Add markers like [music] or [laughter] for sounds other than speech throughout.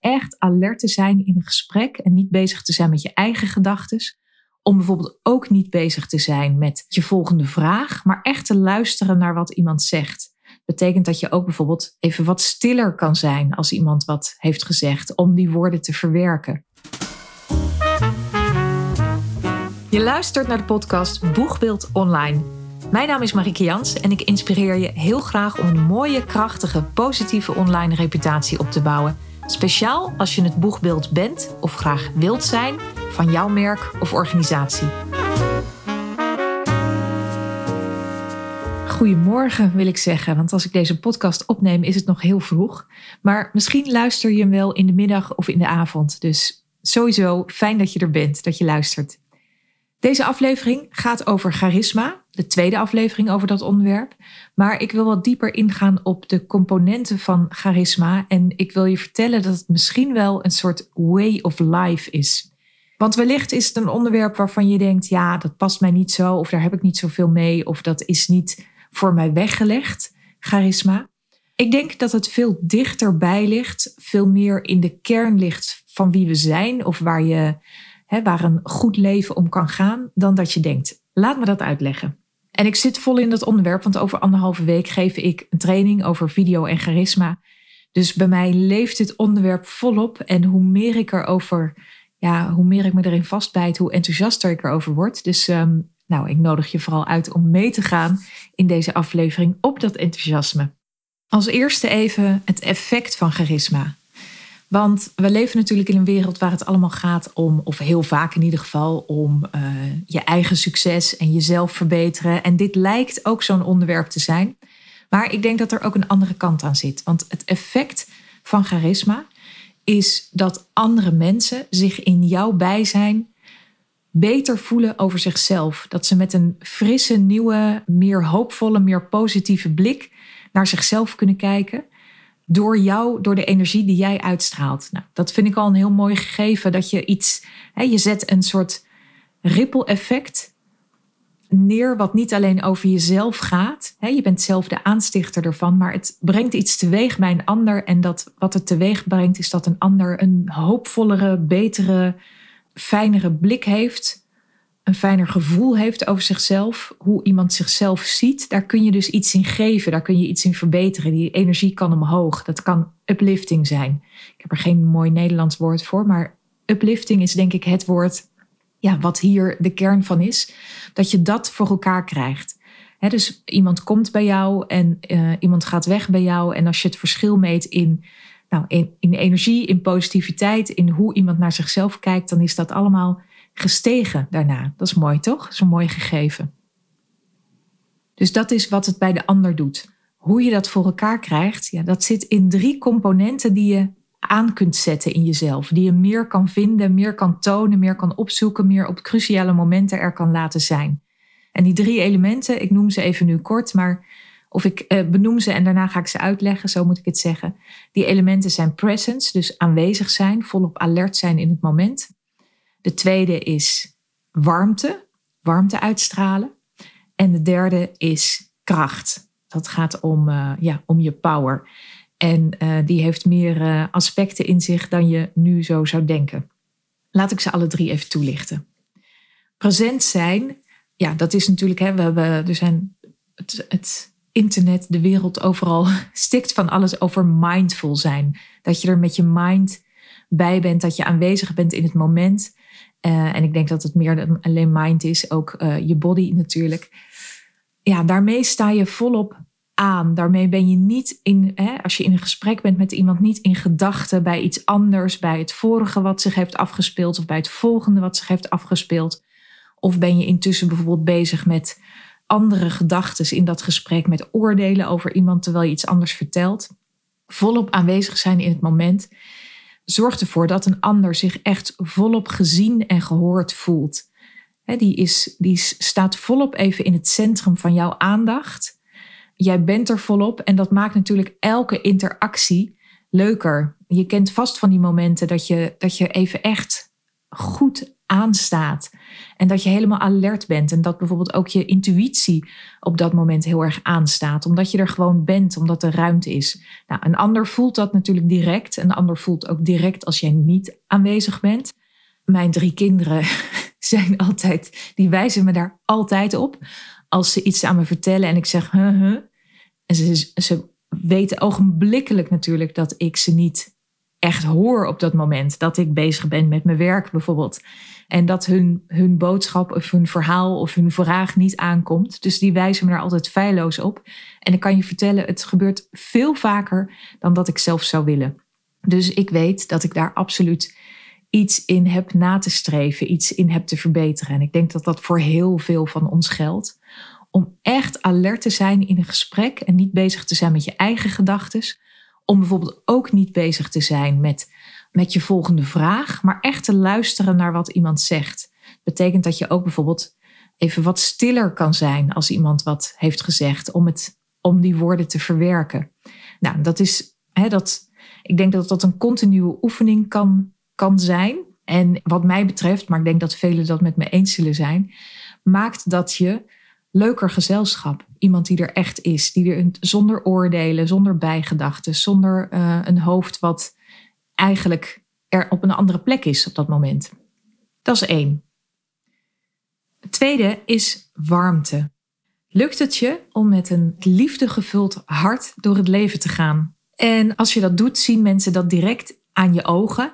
echt alert te zijn in een gesprek en niet bezig te zijn met je eigen gedachten. Om bijvoorbeeld ook niet bezig te zijn met je volgende vraag, maar echt te luisteren naar wat iemand zegt. Betekent dat je ook bijvoorbeeld even wat stiller kan zijn als iemand wat heeft gezegd, om die woorden te verwerken. Je luistert naar de podcast Boegbeeld Online. Mijn naam is Marieke Jans en ik inspireer je heel graag om een mooie, krachtige, positieve online reputatie op te bouwen. Speciaal als je het boegbeeld bent of graag wilt zijn van jouw merk of organisatie. Goedemorgen wil ik zeggen, want als ik deze podcast opneem is het nog heel vroeg. Maar misschien luister je hem wel in de middag of in de avond. Dus sowieso fijn dat je er bent, dat je luistert. Deze aflevering gaat over charisma, de tweede aflevering over dat onderwerp. Maar ik wil wat dieper ingaan op de componenten van charisma. En ik wil je vertellen dat het misschien wel een soort way of life is. Want wellicht is het een onderwerp waarvan je denkt: ja, dat past mij niet zo, of daar heb ik niet zoveel mee, of dat is niet voor mij weggelegd, charisma. Ik denk dat het veel dichterbij ligt, veel meer in de kern ligt van wie we zijn, of waar je hè, waar een goed leven om kan gaan, dan dat je denkt. Laat me dat uitleggen. En ik zit vol in dat onderwerp, want over anderhalve week geef ik een training over video en charisma. Dus bij mij leeft dit onderwerp volop. En hoe meer ik erover, ja, hoe meer ik me erin vastbijt, hoe enthousiaster ik erover word. Dus ehm, nou, ik nodig je vooral uit om mee te gaan in deze aflevering op dat enthousiasme. Als eerste even het effect van charisma. Want we leven natuurlijk in een wereld waar het allemaal gaat om, of heel vaak in ieder geval, om uh, je eigen succes en jezelf verbeteren. En dit lijkt ook zo'n onderwerp te zijn. Maar ik denk dat er ook een andere kant aan zit. Want het effect van charisma is dat andere mensen zich in jouw bijzijn beter voelen over zichzelf. Dat ze met een frisse, nieuwe, meer hoopvolle, meer positieve blik naar zichzelf kunnen kijken door jou, door de energie die jij uitstraalt. Nou, dat vind ik al een heel mooi gegeven. Dat je iets, hè, je zet een soort ripple effect neer, wat niet alleen over jezelf gaat. Hè, je bent zelf de aanstichter ervan, maar het brengt iets teweeg bij een ander. En dat wat het teweeg brengt, is dat een ander een hoopvollere, betere, fijnere blik heeft een fijner gevoel heeft over zichzelf, hoe iemand zichzelf ziet, daar kun je dus iets in geven, daar kun je iets in verbeteren. Die energie kan omhoog. Dat kan uplifting zijn. Ik heb er geen mooi Nederlands woord voor, maar uplifting is denk ik het woord ja, wat hier de kern van is. Dat je dat voor elkaar krijgt. dus iemand komt bij jou en uh, iemand gaat weg bij jou. En als je het verschil meet in, nou, in, in energie, in positiviteit, in hoe iemand naar zichzelf kijkt, dan is dat allemaal gestegen daarna. Dat is mooi, toch? Dat is een mooi gegeven. Dus dat is wat het bij de ander doet. Hoe je dat voor elkaar krijgt, ja, dat zit in drie componenten die je aan kunt zetten in jezelf. Die je meer kan vinden, meer kan tonen, meer kan opzoeken, meer op cruciale momenten er kan laten zijn. En die drie elementen, ik noem ze even nu kort, maar of ik eh, benoem ze en daarna ga ik ze uitleggen, zo moet ik het zeggen. Die elementen zijn presence, dus aanwezig zijn, volop alert zijn in het moment. De tweede is warmte, warmte uitstralen. En de derde is kracht. Dat gaat om, uh, ja, om je power. En uh, die heeft meer uh, aspecten in zich dan je nu zo zou denken. Laat ik ze alle drie even toelichten. Present zijn, ja, dat is natuurlijk, hè, we hebben, er zijn het internet, de wereld overal [laughs] stikt van alles over mindful zijn. Dat je er met je mind bij bent, dat je aanwezig bent in het moment. Uh, en ik denk dat het meer dan alleen mind is, ook uh, je body natuurlijk. Ja, daarmee sta je volop aan. Daarmee ben je niet in, hè, als je in een gesprek bent met iemand, niet in gedachten bij iets anders, bij het vorige wat zich heeft afgespeeld of bij het volgende wat zich heeft afgespeeld. Of ben je intussen bijvoorbeeld bezig met andere gedachten in dat gesprek, met oordelen over iemand terwijl je iets anders vertelt. Volop aanwezig zijn in het moment zorgt ervoor dat een ander zich echt volop gezien en gehoord voelt. die, is, die staat volop even in het centrum van jouw aandacht. Jij bent er volop en dat maakt natuurlijk elke interactie leuker. Je kent vast van die momenten dat je, dat je even echt goed aanstaat. En dat je helemaal alert bent. En dat bijvoorbeeld ook je intuïtie op dat moment heel erg aanstaat. Omdat je er gewoon bent, omdat er ruimte is. Nou, een ander voelt dat natuurlijk direct. Een ander voelt ook direct als jij niet aanwezig bent. Mijn drie kinderen [laughs] zijn altijd, die wijzen me daar altijd op. Als ze iets aan me vertellen en ik zeg, huh. En ze, ze weten ogenblikkelijk natuurlijk dat ik ze niet echt hoor op dat moment. Dat ik bezig ben met mijn werk bijvoorbeeld. En dat hun, hun boodschap of hun verhaal of hun vraag niet aankomt. Dus die wijzen me daar altijd feilloos op. En ik kan je vertellen, het gebeurt veel vaker dan dat ik zelf zou willen. Dus ik weet dat ik daar absoluut iets in heb na te streven, iets in heb te verbeteren. En ik denk dat dat voor heel veel van ons geldt. Om echt alert te zijn in een gesprek en niet bezig te zijn met je eigen gedachten. Om bijvoorbeeld ook niet bezig te zijn met, met je volgende vraag, maar echt te luisteren naar wat iemand zegt. Betekent dat je ook bijvoorbeeld even wat stiller kan zijn als iemand wat heeft gezegd, om, het, om die woorden te verwerken. Nou, dat is, hè, dat, ik denk dat dat een continue oefening kan kan zijn. En wat mij betreft, maar ik denk dat velen dat met me eens zullen zijn, maakt dat je leuker gezelschap. Iemand die er echt is, die er zonder oordelen, zonder bijgedachten, zonder uh, een hoofd wat eigenlijk er op een andere plek is op dat moment. Dat is één. Het tweede is warmte. Lukt het je om met een liefdegevuld hart door het leven te gaan? En als je dat doet, zien mensen dat direct aan je ogen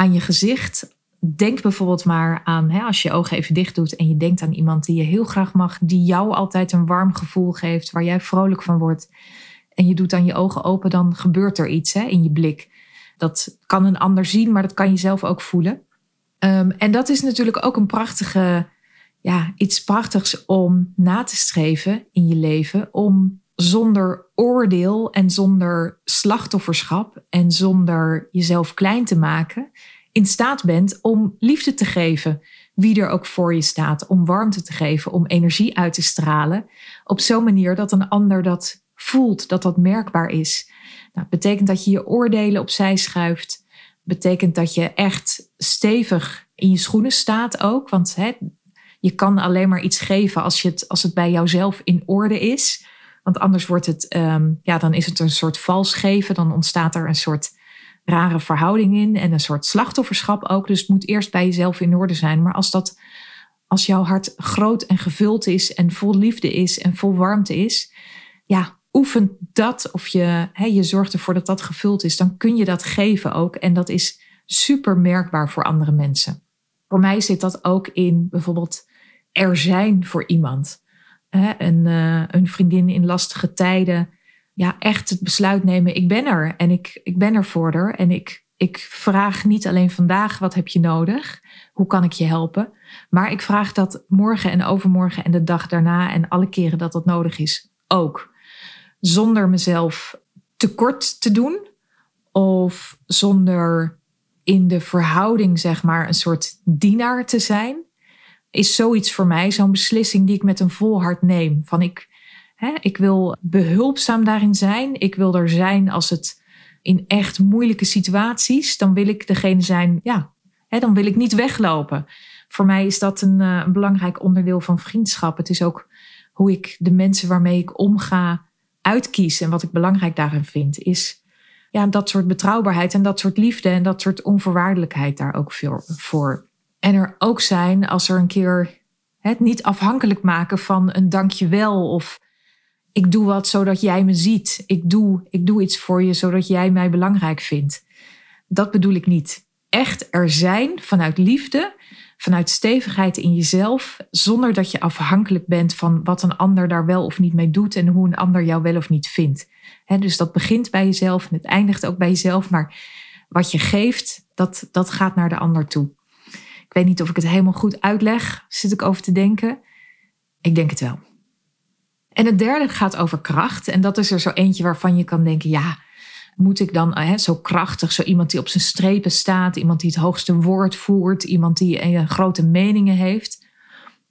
aan je gezicht. Denk bijvoorbeeld maar aan, hè, als je je ogen even dicht doet en je denkt aan iemand die je heel graag mag, die jou altijd een warm gevoel geeft, waar jij vrolijk van wordt. En je doet dan je ogen open, dan gebeurt er iets hè, in je blik. Dat kan een ander zien, maar dat kan je zelf ook voelen. Ehm, en dat is natuurlijk ook een prachtige, ja, iets prachtigs om na te streven in je leven. Om zonder oordeel en zonder slachtofferschap en zonder jezelf klein te maken, in staat bent om liefde te geven, wie er ook voor je staat, om warmte te geven, om energie uit te stralen, op zo'n manier dat een ander dat voelt, dat dat merkbaar is. Nou, betekent dat je je oordelen opzij schuift, betekent dat je echt stevig in je schoenen staat ook, want hè, je kan alleen maar iets geven als, je het, als het bij jouzelf in orde is. Want anders wordt het, ehm, ja, dan is het een soort vals geven. Dan ontstaat er een soort rare verhouding in en een soort slachtofferschap ook. Dus het moet eerst bij jezelf in orde zijn. Maar als dat, als jouw hart groot en gevuld is en vol liefde is en vol warmte is, ja, oefen dat of je, je zorgt ervoor dat dat gevuld is, dan kun je dat geven ook. En dat is super merkbaar voor andere mensen. Voor mij zit dat ook in bijvoorbeeld er zijn voor iemand een, uh, een vriendin in lastige tijden, ja, echt het besluit nemen: ik ben er en ik, ik ben er voor. En ik, ik vraag niet alleen vandaag: wat heb je nodig? Hoe kan ik je helpen? Maar ik vraag dat morgen en overmorgen en de dag daarna en alle keren dat dat nodig is ook. Zonder mezelf tekort te doen of zonder in de verhouding, zeg maar, een soort dienaar te zijn is zoiets voor mij, zo'n beslissing die ik met een vol hart neem. Van ik, hè, ik wil behulpzaam daarin zijn. Ik wil er zijn als het in echt moeilijke situaties, dan wil ik degene zijn, ja, hè, dan wil ik niet weglopen. Voor mij is dat een, uh, een belangrijk onderdeel van vriendschap. Het is ook hoe ik de mensen waarmee ik omga uitkies. En wat ik belangrijk daarin vind, is ja, dat soort betrouwbaarheid en dat soort liefde en dat soort onvoorwaardelijkheid daar ook veel voor. En er ook zijn als er een keer het niet afhankelijk maken van een dankjewel of ik doe wat zodat jij me ziet. Ik doe, ik doe iets voor je zodat jij mij belangrijk vindt. Dat bedoel ik niet. Echt er zijn vanuit liefde, vanuit stevigheid in jezelf, zonder dat je afhankelijk bent van wat een ander daar wel of niet mee doet en hoe een ander jou wel of niet vindt. dus dat begint bij jezelf en het eindigt ook bij jezelf, maar wat je geeft, dat, dat gaat naar de ander toe. Ik weet niet of ik het helemaal goed uitleg, zit ik over te denken. Ik denk het wel. En het derde gaat over kracht. En dat is er zo eentje waarvan je kan denken, ja, moet ik dan hè, zo krachtig, zo iemand die op zijn strepen staat, iemand die het hoogste woord voert, iemand die een grote meningen heeft.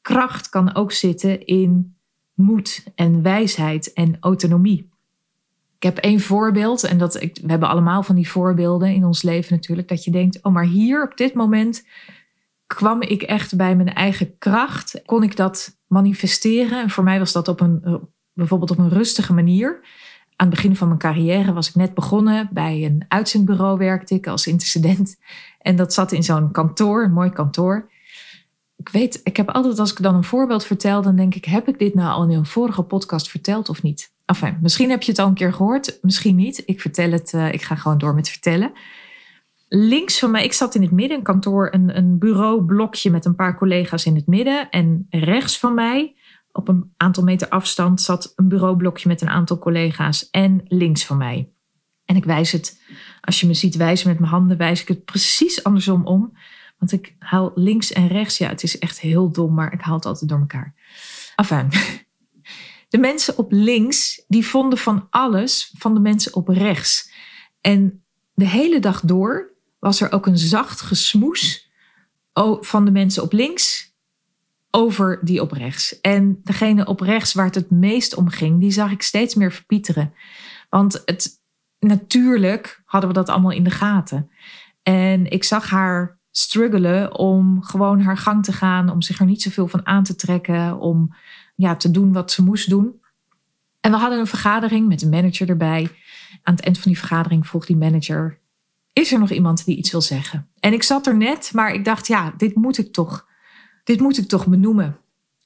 Kracht kan ook zitten in moed en wijsheid en autonomie. Ik heb één voorbeeld, en dat we hebben allemaal van die voorbeelden in ons leven natuurlijk, dat je denkt, oh maar hier op dit moment kwam ik echt bij mijn eigen kracht. Kon ik dat manifesteren. En voor mij was dat op een, eh, bijvoorbeeld op een rustige manier. Aan het begin van mijn carrière was ik net begonnen. Bij een uitzendbureau werkte ik als intercedent. En dat zat in zo'n kantoor, een mooi kantoor. Ik weet, ik heb altijd als ik dan een voorbeeld vertel, dan denk ik, heb ik dit nou al in een vorige podcast verteld of niet? Enfin, misschien heb je het al een keer gehoord, misschien niet. Ik vertel het, uh, ik ga gewoon door met vertellen. Links van mij, ik zat in het midden, een kantoor, een, een bureaublokje met een paar collega's in het midden. En rechts van mij, op een aantal meter afstand, zat een bureaublokje met een aantal collega's. En links van mij. En ik wijs het, als je me ziet wijzen met mijn handen, wijs ik het precies andersom om. Want ik haal links en rechts, ja, het is echt heel dom, maar ik haal het altijd door elkaar. Enfin, [laughs] de mensen op links, die vonden van alles van de mensen op rechts. En de hele dag door was er ook een zacht gesmoes van de mensen op links over die op rechts. En degene op rechts waar het het meest om ging, die zag ik steeds meer verpieteren. Want het, natuurlijk hadden we dat allemaal in de gaten. En ik zag haar struggelen om gewoon haar gang te gaan, om zich er niet zoveel van aan te trekken, om ja, te doen wat ze moest doen. En we hadden een vergadering met een manager erbij. Aan het eind van die vergadering vroeg die manager: Is er nog iemand die iets wil zeggen? En ik zat er net, maar ik dacht: Ja, dit moet ik toch, dit moet ik toch benoemen.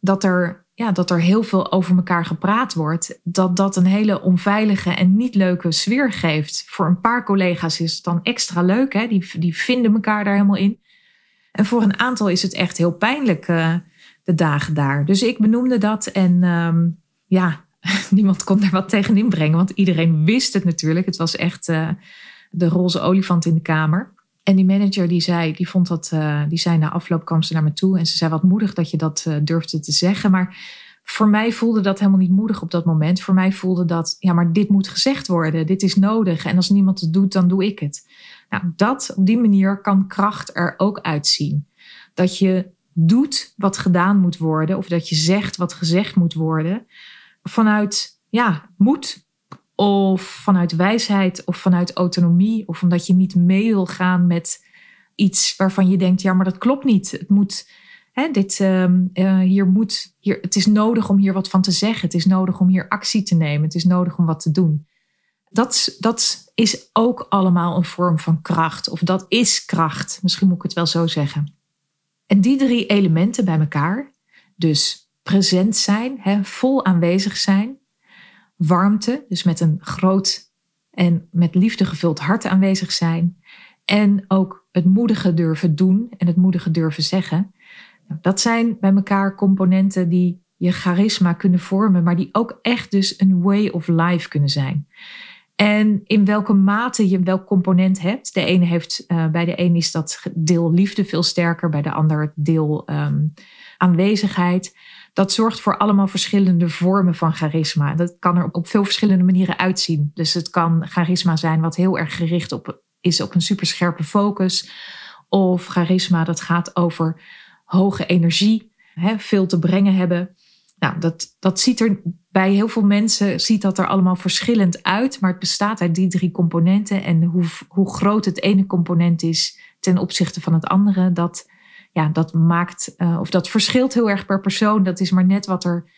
Dat er, ja, dat er heel veel over elkaar gepraat wordt. Dat dat een hele onveilige en niet leuke sfeer geeft. Voor een paar collega's is het dan extra leuk. Hè? Die, die vinden elkaar daar helemaal in. En voor een aantal is het echt heel pijnlijk. Uh, de dagen daar. Dus ik benoemde dat en um, ja, [laughs] niemand kon daar wat tegen inbrengen, want iedereen wist het natuurlijk. Het was echt uh, de roze olifant in de kamer. En die manager die zei, die vond dat, uh, die zei na afloop kwam ze naar me toe en ze zei wat moedig dat je dat uh, durfde te zeggen. Maar voor mij voelde dat helemaal niet moedig op dat moment. Voor mij voelde dat, ja, maar dit moet gezegd worden. Dit is nodig. En als niemand het doet, dan doe ik het. Nou, dat op die manier kan kracht er ook uitzien. Dat je doet wat gedaan moet worden, of dat je zegt wat gezegd moet worden, vanuit ja, moed, of vanuit wijsheid, of vanuit autonomie, of omdat je niet mee wil gaan met iets waarvan je denkt, ja, maar dat klopt niet. Het moet, hè, dit, uh, hier moet, hier, het is nodig om hier wat van te zeggen. Het is nodig om hier actie te nemen. Het is nodig om wat te doen. Dat, dat is ook allemaal een vorm van kracht, of dat is kracht. Misschien moet ik het wel zo zeggen. En die drie elementen bij elkaar, dus present zijn, hè, vol aanwezig zijn, warmte, dus met een groot en met liefde gevuld hart aanwezig zijn, en ook het moedige durven doen en het moedige durven zeggen. Nou, dat zijn bij elkaar componenten die je charisma kunnen vormen, maar die ook echt dus een way of life kunnen zijn. En in welke mate je welk component hebt. De ene heeft, uh, bij de een is dat deel liefde veel sterker, bij de ander deel um, aanwezigheid. Dat zorgt voor allemaal verschillende vormen van charisma. Dat kan er op veel verschillende manieren uitzien. Dus het kan charisma zijn wat heel erg gericht op, is op een superscherpe focus. Of charisma dat gaat over hoge energie, hè, veel te brengen hebben. Nou, dat, dat ziet er bij heel veel mensen ziet dat er allemaal verschillend uit, maar het bestaat uit die drie componenten. En hoe, hoe groot het ene component is ten opzichte van het andere, dat, ja, dat maakt, uh, of dat verschilt heel erg per persoon. Dat is maar net wat er,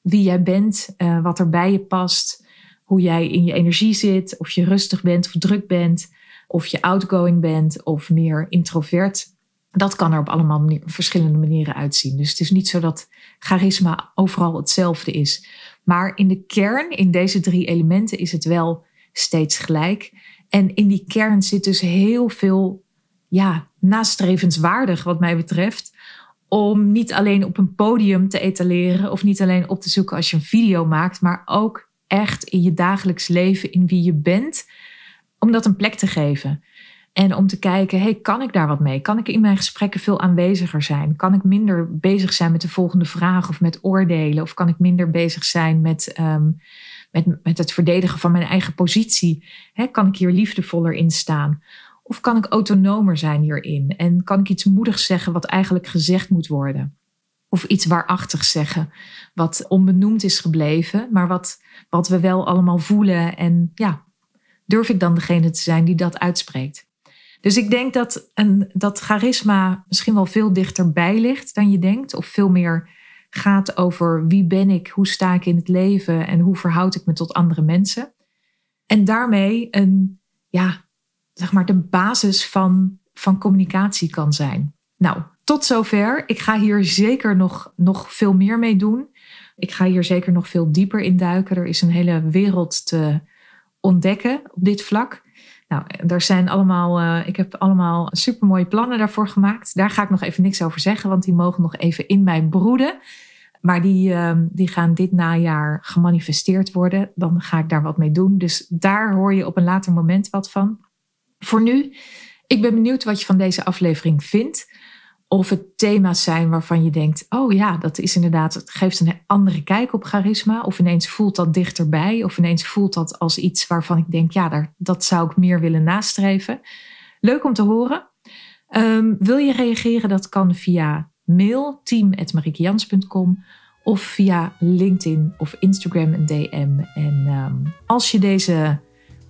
wie jij bent, uh, wat er bij je past, hoe jij in je energie zit, of je rustig bent of druk bent, of je outgoing bent of meer introvert dat kan er op allemaal verschillende manieren uitzien. Dus het is niet zo dat charisma overal hetzelfde is. Maar in de kern, in deze drie elementen, is het wel steeds gelijk. En in die kern zit dus heel veel ja, nastrevenswaardig, wat mij betreft. Om niet alleen op een podium te etaleren of niet alleen op te zoeken als je een video maakt, maar ook echt in je dagelijks leven, in wie je bent, om dat een plek te geven. En om te kijken, hey, kan ik daar wat mee? Kan ik in mijn gesprekken veel aanweziger zijn? Kan ik minder bezig zijn met de volgende vraag of met oordelen? Of kan ik minder bezig zijn met, um, met, met het verdedigen van mijn eigen positie? kan ik hier liefdevoller in staan? Of kan ik autonomer zijn hierin? En kan ik iets moedigs zeggen wat eigenlijk gezegd moet worden? Of iets waarachtigs zeggen, wat onbenoemd is gebleven, maar wat, wat we wel allemaal voelen. En ja, durf ik dan degene te zijn die dat uitspreekt? Dus ik denk dat, een, dat charisma misschien wel veel dichterbij ligt dan je denkt. Of veel meer gaat over wie ben ik, hoe sta ik in het leven en hoe verhoud ik me tot andere mensen. En daarmee een, ja, zeg maar de basis van, van communicatie kan zijn. Nou, tot zover. Ik ga hier zeker nog, nog veel meer mee doen. Ik ga hier zeker nog veel dieper in duiken. Er is een hele wereld te ontdekken op dit vlak. Nou, er zijn allemaal, uh, ik heb allemaal supermooie plannen daarvoor gemaakt. Daar ga ik nog even niks over zeggen, want die mogen nog even in mij broeden. Maar die, uh, die gaan dit najaar gemanifesteerd worden. Dan ga ik daar wat mee doen. Dus daar hoor je op een later moment wat van. Voor nu, ik ben benieuwd wat je van deze aflevering vindt. Of het thema's zijn waarvan je denkt: oh ja, dat is inderdaad, het geeft een andere kijk op charisma. Of ineens voelt dat dichterbij. Of ineens voelt dat als iets waarvan ik denk: ja, daar, dat zou ik meer willen nastreven. Leuk om te horen. Um, wil je reageren? Dat kan via mail team.mariekejans.com of via LinkedIn of Instagram een DM. En um, als je deze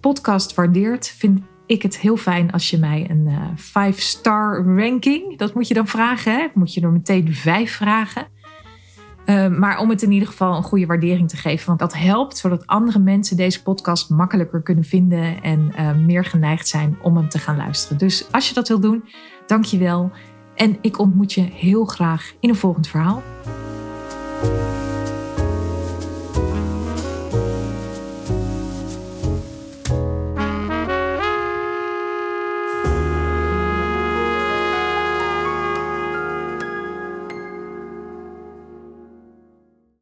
podcast waardeert, vind ik het heel fijn als je mij een 5-star uh, ranking, dat moet je dan vragen, hè? moet je er meteen 5 vragen. Uh, maar om het in ieder geval een goede waardering te geven, want dat helpt zodat andere mensen deze podcast makkelijker kunnen vinden en uh, meer geneigd zijn om hem te gaan luisteren. Dus als je dat wil doen, dank je wel. En ik ontmoet je heel graag in een volgend verhaal.